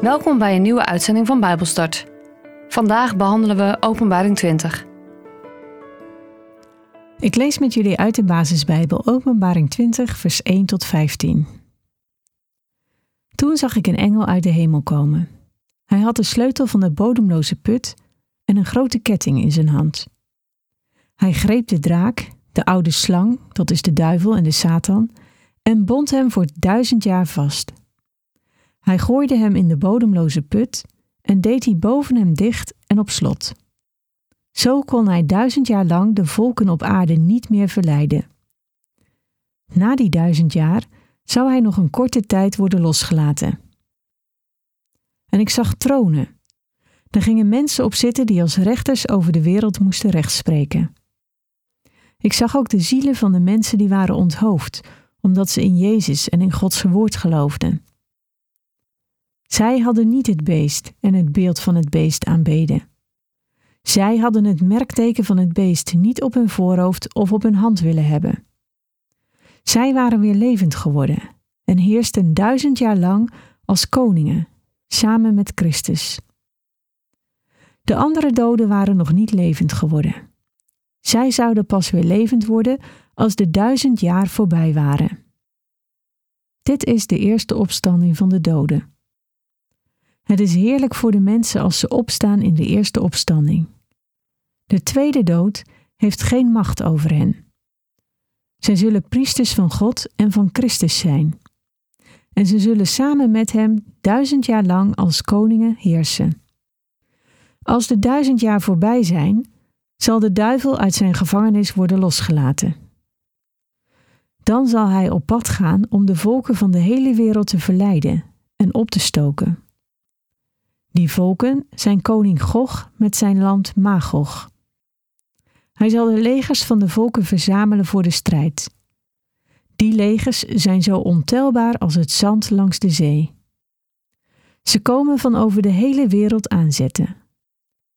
Welkom bij een nieuwe uitzending van Bijbelstart. Vandaag behandelen we Openbaring 20. Ik lees met jullie uit de basisbijbel Openbaring 20, vers 1 tot 15. Toen zag ik een engel uit de hemel komen. Hij had de sleutel van de bodemloze put en een grote ketting in zijn hand. Hij greep de draak, de oude slang, dat is de duivel en de Satan, en bond hem voor duizend jaar vast. Hij gooide hem in de bodemloze put en deed die boven hem dicht en op slot. Zo kon hij duizend jaar lang de volken op aarde niet meer verleiden. Na die duizend jaar zou hij nog een korte tijd worden losgelaten. En ik zag tronen. Daar gingen mensen op zitten die als rechters over de wereld moesten rechtspreken. Ik zag ook de zielen van de mensen die waren onthoofd, omdat ze in Jezus en in Gods woord geloofden. Zij hadden niet het beest en het beeld van het beest aanbeden. Zij hadden het merkteken van het beest niet op hun voorhoofd of op hun hand willen hebben. Zij waren weer levend geworden en heersten duizend jaar lang als koningen, samen met Christus. De andere doden waren nog niet levend geworden. Zij zouden pas weer levend worden als de duizend jaar voorbij waren. Dit is de eerste opstanding van de doden. Het is heerlijk voor de mensen als ze opstaan in de eerste opstanding. De tweede dood heeft geen macht over hen. Zij zullen priesters van God en van Christus zijn. En ze zullen samen met hem duizend jaar lang als koningen heersen. Als de duizend jaar voorbij zijn, zal de duivel uit zijn gevangenis worden losgelaten. Dan zal hij op pad gaan om de volken van de hele wereld te verleiden en op te stoken. Die volken zijn koning Gog met zijn land Magog. Hij zal de legers van de volken verzamelen voor de strijd. Die legers zijn zo ontelbaar als het zand langs de zee. Ze komen van over de hele wereld aanzetten.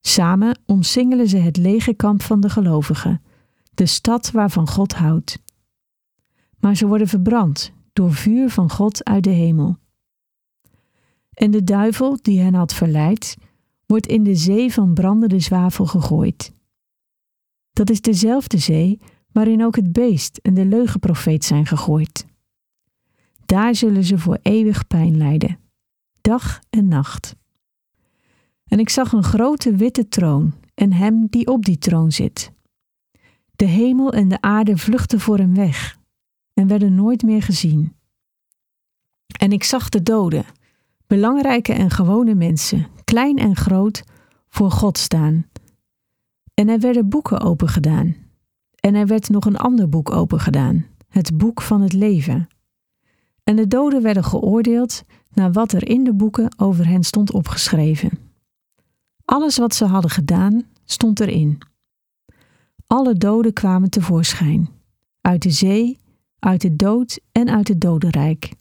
Samen omsingelen ze het legerkamp van de gelovigen, de stad waarvan God houdt. Maar ze worden verbrand door vuur van God uit de hemel. En de duivel die hen had verleid, wordt in de zee van brandende zwavel gegooid. Dat is dezelfde zee waarin ook het beest en de leugenprofeet zijn gegooid. Daar zullen ze voor eeuwig pijn lijden, dag en nacht. En ik zag een grote witte troon en hem die op die troon zit. De hemel en de aarde vluchtten voor hem weg en werden nooit meer gezien. En ik zag de doden, belangrijke en gewone mensen, klein en groot, voor God staan. En er werden boeken opengedaan. En er werd nog een ander boek opengedaan, het boek van het leven. En de doden werden geoordeeld naar wat er in de boeken over hen stond opgeschreven. Alles wat ze hadden gedaan, stond erin. Alle doden kwamen tevoorschijn, uit de zee, uit de dood en uit het dodenrijk.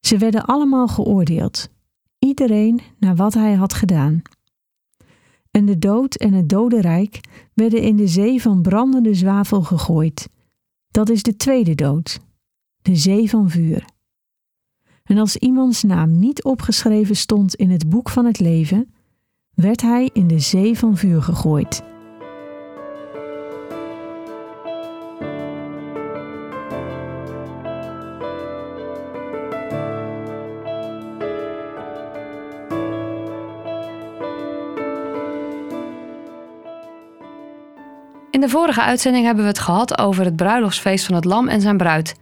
Ze werden allemaal geoordeeld, iedereen naar wat hij had gedaan. En de dood en het dodenrijk werden in de zee van brandende zwavel gegooid. Dat is de tweede dood, de zee van vuur. En als iemands naam niet opgeschreven stond in het boek van het leven, werd hij in de zee van vuur gegooid. In de vorige uitzending hebben we het gehad over het bruiloftsfeest van het Lam en zijn bruid.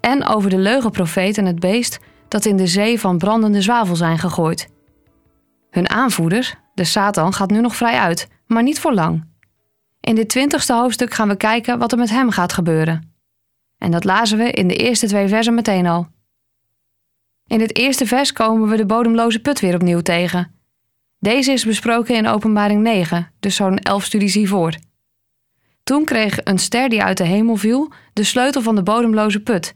En over de leugenprofeet en het beest dat in de zee van brandende zwavel zijn gegooid. Hun aanvoerder, de Satan, gaat nu nog vrij uit, maar niet voor lang. In dit twintigste hoofdstuk gaan we kijken wat er met hem gaat gebeuren. En dat lazen we in de eerste twee versen meteen al. In het eerste vers komen we de bodemloze put weer opnieuw tegen. Deze is besproken in Openbaring 9, dus zo'n elf studies hiervoor. Toen kreeg een ster die uit de hemel viel de sleutel van de bodemloze put.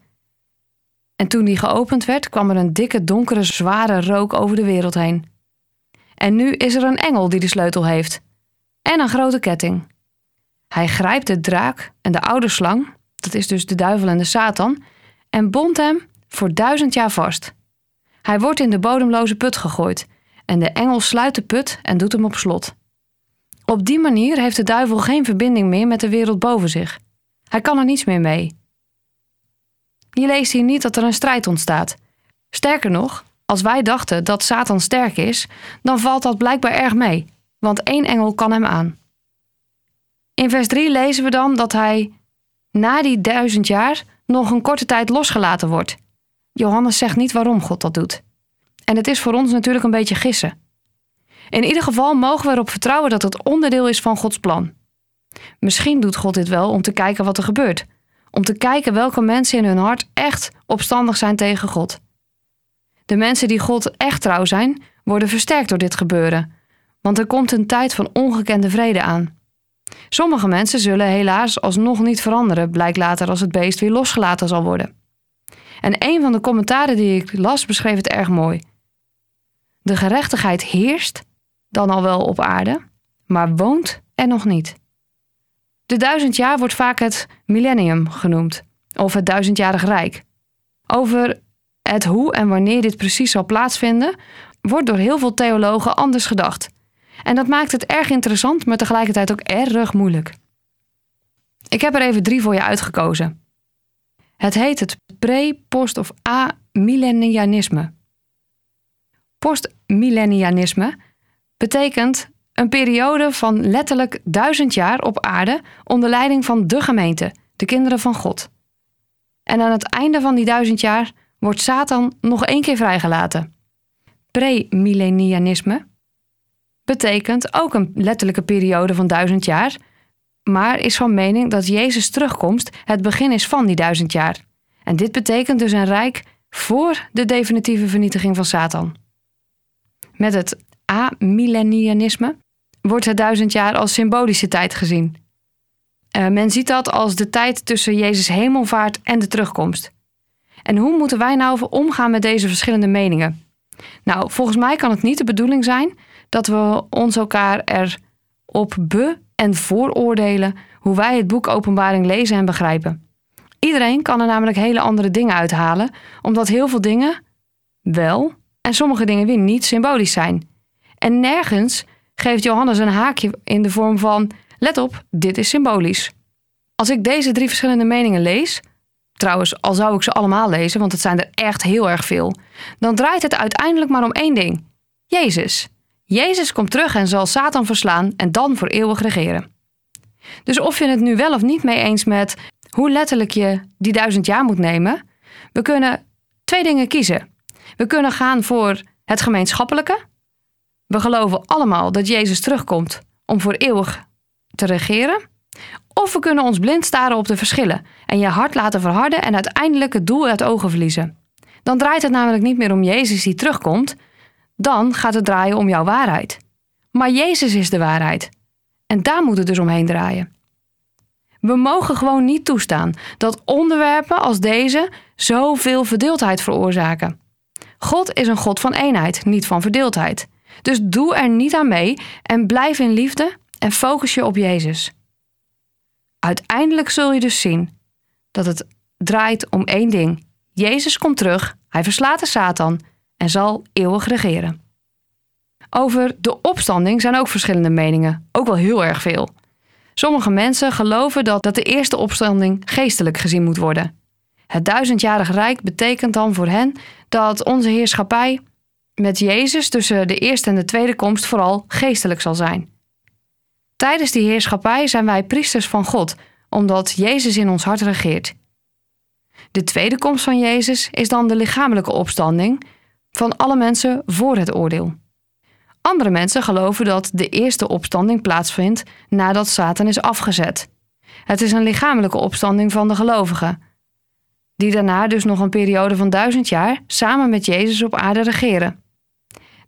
En toen die geopend werd, kwam er een dikke, donkere, zware rook over de wereld heen. En nu is er een engel die de sleutel heeft. En een grote ketting. Hij grijpt de draak en de oude slang, dat is dus de duivel en de Satan, en bondt hem voor duizend jaar vast. Hij wordt in de bodemloze put gegooid en de engel sluit de put en doet hem op slot. Op die manier heeft de duivel geen verbinding meer met de wereld boven zich. Hij kan er niets meer mee. Je leest hier niet dat er een strijd ontstaat. Sterker nog, als wij dachten dat Satan sterk is, dan valt dat blijkbaar erg mee, want één engel kan hem aan. In vers 3 lezen we dan dat hij na die duizend jaar nog een korte tijd losgelaten wordt. Johannes zegt niet waarom God dat doet. En het is voor ons natuurlijk een beetje gissen. In ieder geval mogen we erop vertrouwen dat het onderdeel is van Gods plan. Misschien doet God dit wel om te kijken wat er gebeurt. Om te kijken welke mensen in hun hart echt opstandig zijn tegen God. De mensen die God echt trouw zijn, worden versterkt door dit gebeuren. Want er komt een tijd van ongekende vrede aan. Sommige mensen zullen helaas alsnog niet veranderen, blijkt later als het beest weer losgelaten zal worden. En een van de commentaren die ik las beschreef het erg mooi. De gerechtigheid heerst, dan al wel op aarde, maar woont er nog niet. De duizend jaar wordt vaak het millennium genoemd, of het duizendjarig rijk. Over het hoe en wanneer dit precies zal plaatsvinden, wordt door heel veel theologen anders gedacht. En dat maakt het erg interessant, maar tegelijkertijd ook erg moeilijk. Ik heb er even drie voor je uitgekozen. Het heet het pre-, post- of amillennianisme. Postmillennianisme betekent een periode van letterlijk duizend jaar op aarde onder leiding van de gemeente, de kinderen van God. En aan het einde van die duizend jaar wordt Satan nog één keer vrijgelaten. Premillennianisme betekent ook een letterlijke periode van duizend jaar, maar is van mening dat Jezus' terugkomst het begin is van die duizend jaar. En dit betekent dus een rijk voor de definitieve vernietiging van Satan. Met het amillennianisme wordt het duizend jaar als symbolische tijd gezien. Uh, men ziet dat als de tijd tussen Jezus' hemelvaart en de terugkomst. En hoe moeten wij nou omgaan met deze verschillende meningen? Nou, volgens mij kan het niet de bedoeling zijn dat we ons elkaar erop be- en vooroordelen hoe wij het boek Openbaring lezen en begrijpen. Iedereen kan er namelijk hele andere dingen uithalen, omdat heel veel dingen wel en sommige dingen weer niet symbolisch zijn. En nergens geeft Johannes een haakje in de vorm van: let op, dit is symbolisch. Als ik deze drie verschillende meningen lees, trouwens, al zou ik ze allemaal lezen, want het zijn er echt heel erg veel, dan draait het uiteindelijk maar om één ding: Jezus. Jezus komt terug en zal Satan verslaan en dan voor eeuwig regeren. Dus of je het nu wel of niet mee eens met hoe letterlijk je die duizend jaar moet nemen, we kunnen twee dingen kiezen. We kunnen gaan voor het gemeenschappelijke. We geloven allemaal dat Jezus terugkomt om voor eeuwig te regeren. Of we kunnen ons blind staren op de verschillen en je hart laten verharden en uiteindelijk het doel uit ogen verliezen. Dan draait het namelijk niet meer om Jezus die terugkomt, dan gaat het draaien om jouw waarheid. Maar Jezus is de waarheid. En daar moet het dus omheen draaien. We mogen gewoon niet toestaan dat onderwerpen als deze zoveel verdeeldheid veroorzaken. God is een God van eenheid, niet van verdeeldheid. Dus doe er niet aan mee en blijf in liefde en focus je op Jezus. Uiteindelijk zul je dus zien dat het draait om één ding. Jezus komt terug, hij verslaat de Satan en zal eeuwig regeren. Over de opstanding zijn ook verschillende meningen, ook wel heel erg veel. Sommige mensen geloven dat, dat de eerste opstanding geestelijk gezien moet worden. Het duizendjarig rijk betekent dan voor hen dat onze heerschappij met Jezus tussen de eerste en de tweede komst vooral geestelijk zal zijn. Tijdens die heerschappij zijn wij priesters van God, omdat Jezus in ons hart regeert. De tweede komst van Jezus is dan de lichamelijke opstanding van alle mensen voor het oordeel. Andere mensen geloven dat de eerste opstanding plaatsvindt nadat Satan is afgezet. Het is een lichamelijke opstanding van de gelovigen, die daarna dus nog een periode van duizend jaar samen met Jezus op aarde regeren.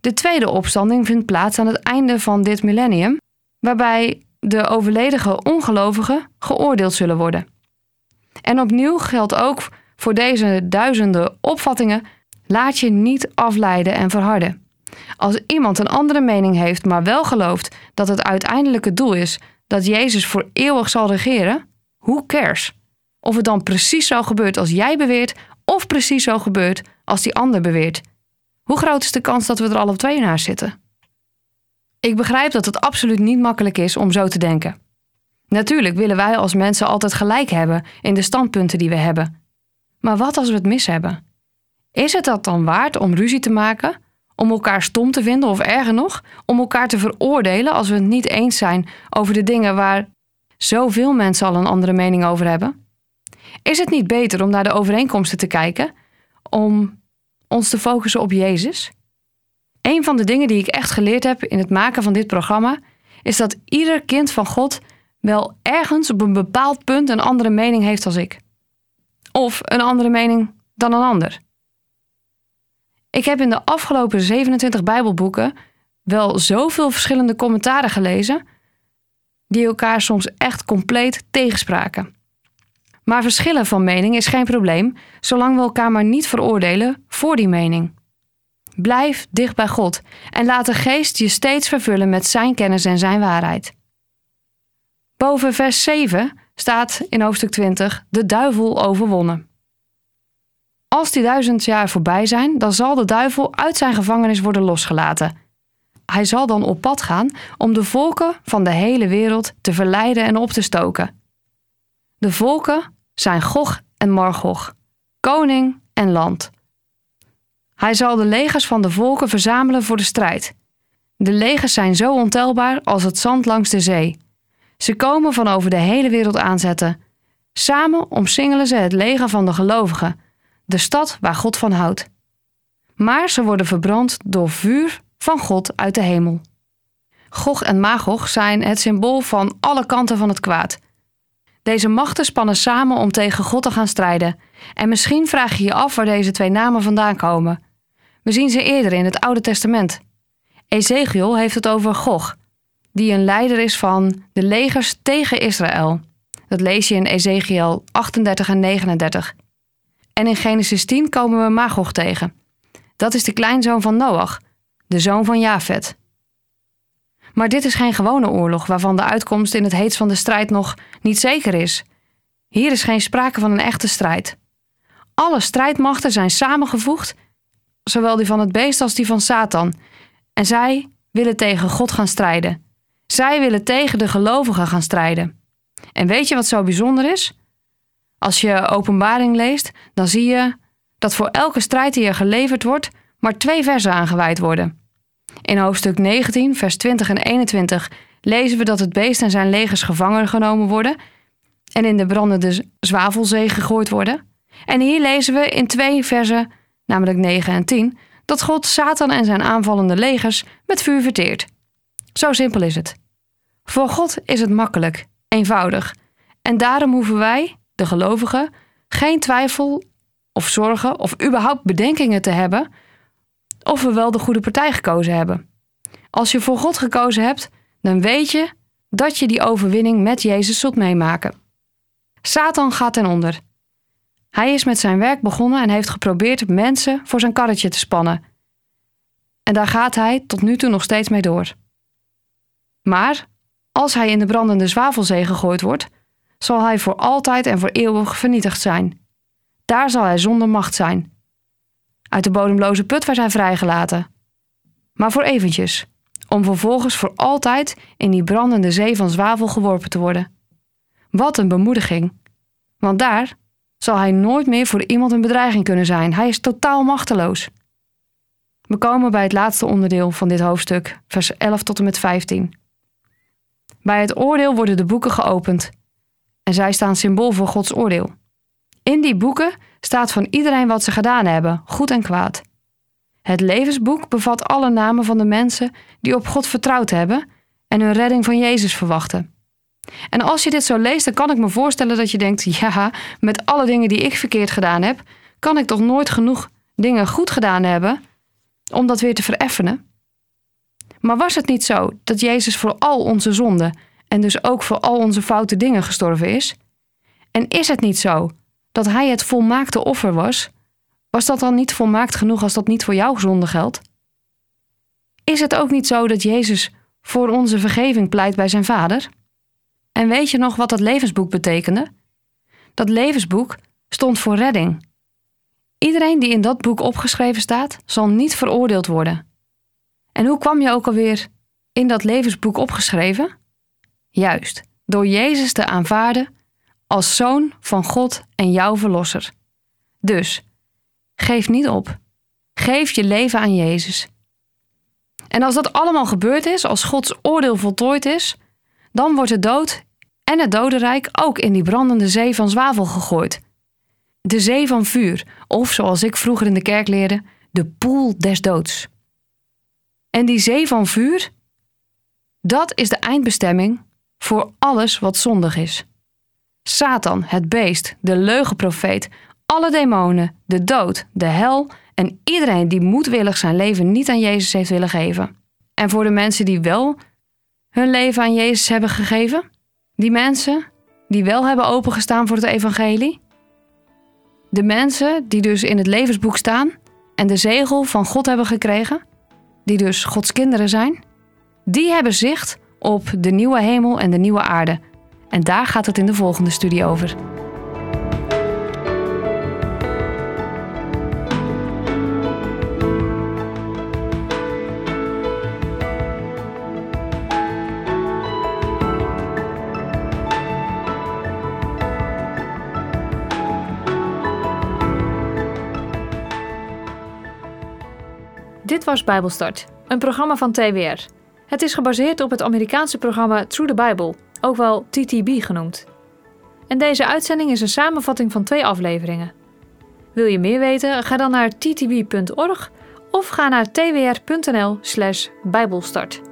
De tweede opstanding vindt plaats aan het einde van dit millennium, waarbij de overledige ongelovigen geoordeeld zullen worden. En opnieuw geldt ook voor deze duizenden opvattingen: laat je niet afleiden en verharden. Als iemand een andere mening heeft, maar wel gelooft dat het uiteindelijke doel is dat Jezus voor eeuwig zal regeren, hoe cares? Of het dan precies zo gebeurt als jij beweert, of precies zo gebeurt als die ander beweert. Hoe groot is de kans dat we er alle twee naast zitten? Ik begrijp dat het absoluut niet makkelijk is om zo te denken. Natuurlijk willen wij als mensen altijd gelijk hebben in de standpunten die we hebben. Maar wat als we het mis hebben? Is het dat dan waard om ruzie te maken? Om elkaar stom te vinden of erger nog, om elkaar te veroordelen als we het niet eens zijn over de dingen waar zoveel mensen al een andere mening over hebben? Is het niet beter om naar de overeenkomsten te kijken, om ons te focussen op Jezus? Een van de dingen die ik echt geleerd heb in het maken van dit programma is dat ieder kind van God wel ergens op een bepaald punt een andere mening heeft als ik. Of een andere mening dan een ander. Ik heb in de afgelopen 27 Bijbelboeken wel zoveel verschillende commentaren gelezen die elkaar soms echt compleet tegenspraken. Maar verschillen van mening is geen probleem, zolang we elkaar maar niet veroordelen voor die mening. Blijf dicht bij God en laat de geest je steeds vervullen met zijn kennis en zijn waarheid. Boven vers 7 staat in hoofdstuk 20 de duivel overwonnen. Als die duizend jaar voorbij zijn, dan zal de duivel uit zijn gevangenis worden losgelaten. Hij zal dan op pad gaan om de volken van de hele wereld te verleiden en op te stoken. De volken zijn Gog en Margog, koning en land. Hij zal de legers van de volken verzamelen voor de strijd. De legers zijn zo ontelbaar als het zand langs de zee. Ze komen van over de hele wereld aanzetten. Samen omsingelen ze het leger van de gelovigen, de stad waar God van houdt. Maar ze worden verbrand door vuur van God uit de hemel. Gog en Magog zijn het symbool van alle kanten van het kwaad. Deze machten spannen samen om tegen God te gaan strijden. En misschien vraag je je af waar deze twee namen vandaan komen. We zien ze eerder in het Oude Testament. Ezekiel heeft het over Gog, die een leider is van de legers tegen Israël. Dat lees je in Ezekiel 38 en 39. En in Genesis 10 komen we Magog tegen. Dat is de kleinzoon van Noach, de zoon van Jafet. Maar dit is geen gewone oorlog waarvan de uitkomst in het heetst van de strijd nog niet zeker is. Hier is geen sprake van een echte strijd. Alle strijdmachten zijn samengevoegd, zowel die van het beest als die van Satan, en zij willen tegen God gaan strijden. Zij willen tegen de gelovigen gaan strijden. En weet je wat zo bijzonder is? Als je openbaring leest, dan zie je dat voor elke strijd die er geleverd wordt, maar twee versen aangeweid worden. In hoofdstuk 19, vers 20 en 21 lezen we dat het beest en zijn legers gevangen genomen worden en in de brandende zwavelzee gegooid worden. En hier lezen we in twee versen, namelijk 9 en 10, dat God Satan en zijn aanvallende legers met vuur verteert. Zo simpel is het. Voor God is het makkelijk, eenvoudig. En daarom hoeven wij, de gelovigen, geen twijfel of zorgen of überhaupt bedenkingen te hebben of we wel de goede partij gekozen hebben. Als je voor God gekozen hebt, dan weet je dat je die overwinning met Jezus zult meemaken. Satan gaat ten onder. Hij is met zijn werk begonnen en heeft geprobeerd mensen voor zijn karretje te spannen. En daar gaat hij tot nu toe nog steeds mee door. Maar als hij in de brandende zwavelzee gegooid wordt, zal hij voor altijd en voor eeuwig vernietigd zijn. Daar zal hij zonder macht zijn. Uit de bodemloze put werd hij vrijgelaten. Maar voor eventjes, om vervolgens voor altijd in die brandende zee van zwavel geworpen te worden. Wat een bemoediging. Want daar zal hij nooit meer voor iemand een bedreiging kunnen zijn. Hij is totaal machteloos. We komen bij het laatste onderdeel van dit hoofdstuk, vers 11 tot en met 15. Bij het oordeel worden de boeken geopend en zij staan symbool voor Gods oordeel. In die boeken staat van iedereen wat ze gedaan hebben, goed en kwaad. Het levensboek bevat alle namen van de mensen die op God vertrouwd hebben en hun redding van Jezus verwachten. En als je dit zo leest, dan kan ik me voorstellen dat je denkt: ja, met alle dingen die ik verkeerd gedaan heb, kan ik toch nooit genoeg dingen goed gedaan hebben om dat weer te vereffenen? Maar was het niet zo dat Jezus voor al onze zonden en dus ook voor al onze foute dingen gestorven is? En is het niet zo dat Hij het volmaakte offer was? Was dat dan niet volmaakt genoeg als dat niet voor jouw zonde geldt? Is het ook niet zo dat Jezus voor onze vergeving pleit bij zijn Vader? En weet je nog wat dat levensboek betekende? Dat levensboek stond voor redding. Iedereen die in dat boek opgeschreven staat, zal niet veroordeeld worden. En hoe kwam je ook alweer in dat levensboek opgeschreven? Juist, door Jezus te aanvaarden als zoon van God en jouw verlosser. Dus, geef niet op. Geef je leven aan Jezus. En als dat allemaal gebeurd is, als Gods oordeel voltooid is, dan wordt de dood en het dodenrijk ook in die brandende zee van zwavel gegooid. De zee van vuur, of zoals ik vroeger in de kerk leerde, de poel des doods. En die zee van vuur, dat is de eindbestemming voor alles wat zondig is. Satan, het beest, de leugenprofeet, alle demonen, de dood, de hel en iedereen die moedwillig zijn leven niet aan Jezus heeft willen geven. En voor de mensen die wel hun leven aan Jezus hebben gegeven, die mensen die wel hebben opengestaan voor het evangelie, de mensen die dus in het levensboek staan en de zegel van God hebben gekregen, die dus Gods kinderen zijn, die hebben zicht op de nieuwe hemel en de nieuwe aarde. En daar gaat het in de volgende studie over. Dit was Bijbelstart, een programma van TWR. Het is gebaseerd op het Amerikaanse programma Through the Bible, ook wel TTB genoemd. En deze uitzending is een samenvatting van twee afleveringen. Wil je meer weten? Ga dan naar ttb.org of ga naar twr.nl/bijbelstart.